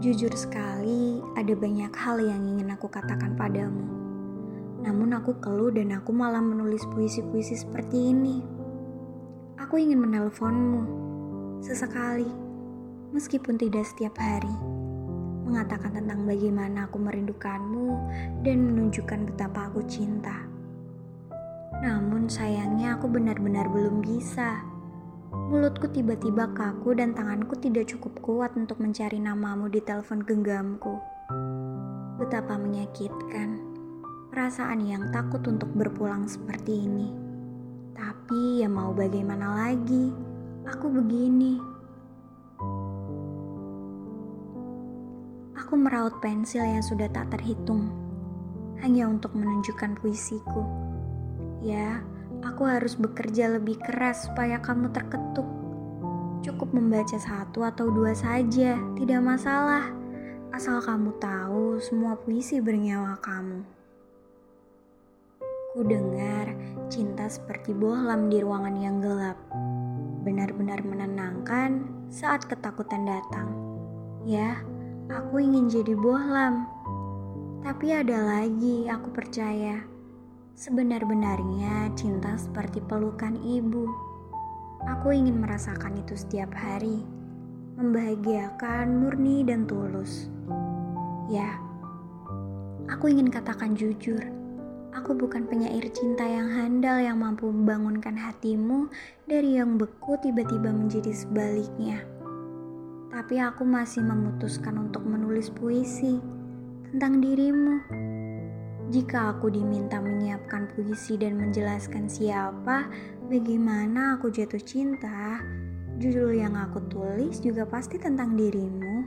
Jujur sekali, ada banyak hal yang ingin aku katakan padamu. Namun aku keluh dan aku malah menulis puisi-puisi seperti ini. Aku ingin menelponmu sesekali, meskipun tidak setiap hari. Mengatakan tentang bagaimana aku merindukanmu dan menunjukkan betapa aku cinta. Namun sayangnya aku benar-benar belum bisa. Mulutku tiba-tiba kaku dan tanganku tidak cukup kuat untuk mencari namamu di telepon genggamku. Betapa menyakitkan perasaan yang takut untuk berpulang seperti ini. Tapi ya mau bagaimana lagi, aku begini. Aku meraut pensil yang sudah tak terhitung, hanya untuk menunjukkan puisiku. Ya, Aku harus bekerja lebih keras supaya kamu terketuk. Cukup membaca satu atau dua saja, tidak masalah. Asal kamu tahu semua puisi bernyawa kamu. Ku dengar cinta seperti bohlam di ruangan yang gelap. Benar-benar menenangkan saat ketakutan datang. Ya, aku ingin jadi bohlam. Tapi ada lagi, aku percaya Sebenar-benarnya cinta seperti pelukan ibu. Aku ingin merasakan itu setiap hari, membahagiakan, murni, dan tulus. Ya, aku ingin katakan jujur, aku bukan penyair cinta yang handal yang mampu membangunkan hatimu dari yang beku tiba-tiba menjadi sebaliknya. Tapi aku masih memutuskan untuk menulis puisi tentang dirimu jika aku diminta menyiapkan puisi dan menjelaskan siapa, bagaimana aku jatuh cinta, judul yang aku tulis juga pasti tentang dirimu.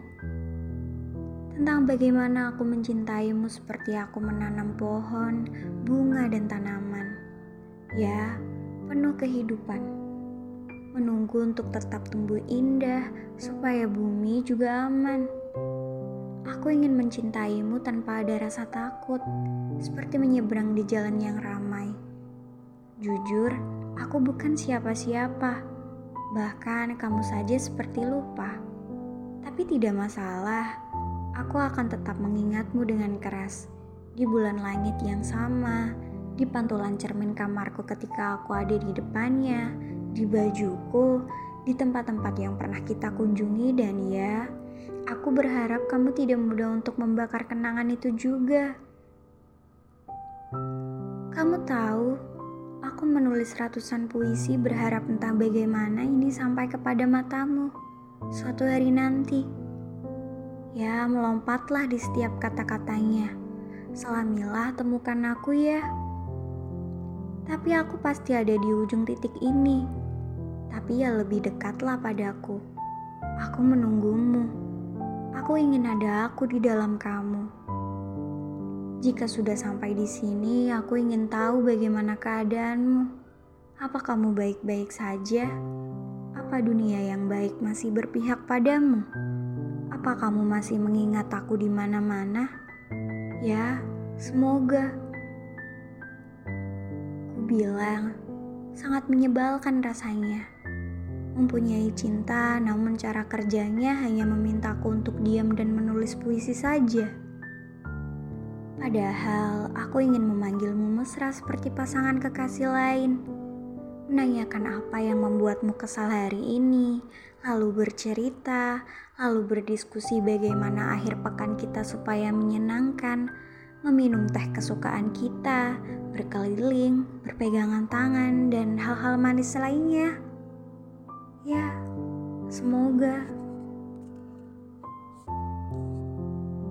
Tentang bagaimana aku mencintaimu seperti aku menanam pohon, bunga, dan tanaman. Ya, penuh kehidupan. Menunggu untuk tetap tumbuh indah supaya bumi juga aman. Aku ingin mencintaimu tanpa ada rasa takut, seperti menyeberang di jalan yang ramai. Jujur, aku bukan siapa-siapa. Bahkan kamu saja seperti lupa. Tapi tidak masalah, aku akan tetap mengingatmu dengan keras. Di bulan langit yang sama, di pantulan cermin kamarku ketika aku ada di depannya, di bajuku, di tempat-tempat yang pernah kita kunjungi dan ya, Aku berharap kamu tidak mudah untuk membakar kenangan itu juga. Kamu tahu, aku menulis ratusan puisi berharap entah bagaimana ini sampai kepada matamu suatu hari nanti. Ya, melompatlah di setiap kata-katanya. Selamilah temukan aku ya. Tapi aku pasti ada di ujung titik ini. Tapi ya lebih dekatlah padaku. Aku menunggumu. Aku ingin ada aku di dalam kamu. Jika sudah sampai di sini, aku ingin tahu bagaimana keadaanmu. Apa kamu baik-baik saja? Apa dunia yang baik masih berpihak padamu? Apa kamu masih mengingat aku di mana-mana? Ya, semoga. Ku bilang, sangat menyebalkan rasanya mempunyai cinta, namun cara kerjanya hanya memintaku untuk diam dan menulis puisi saja. Padahal aku ingin memanggilmu mesra seperti pasangan kekasih lain, menanyakan apa yang membuatmu kesal hari ini, lalu bercerita, lalu berdiskusi bagaimana akhir pekan kita supaya menyenangkan, meminum teh kesukaan kita, berkeliling, berpegangan tangan, dan hal-hal manis lainnya. Ya, semoga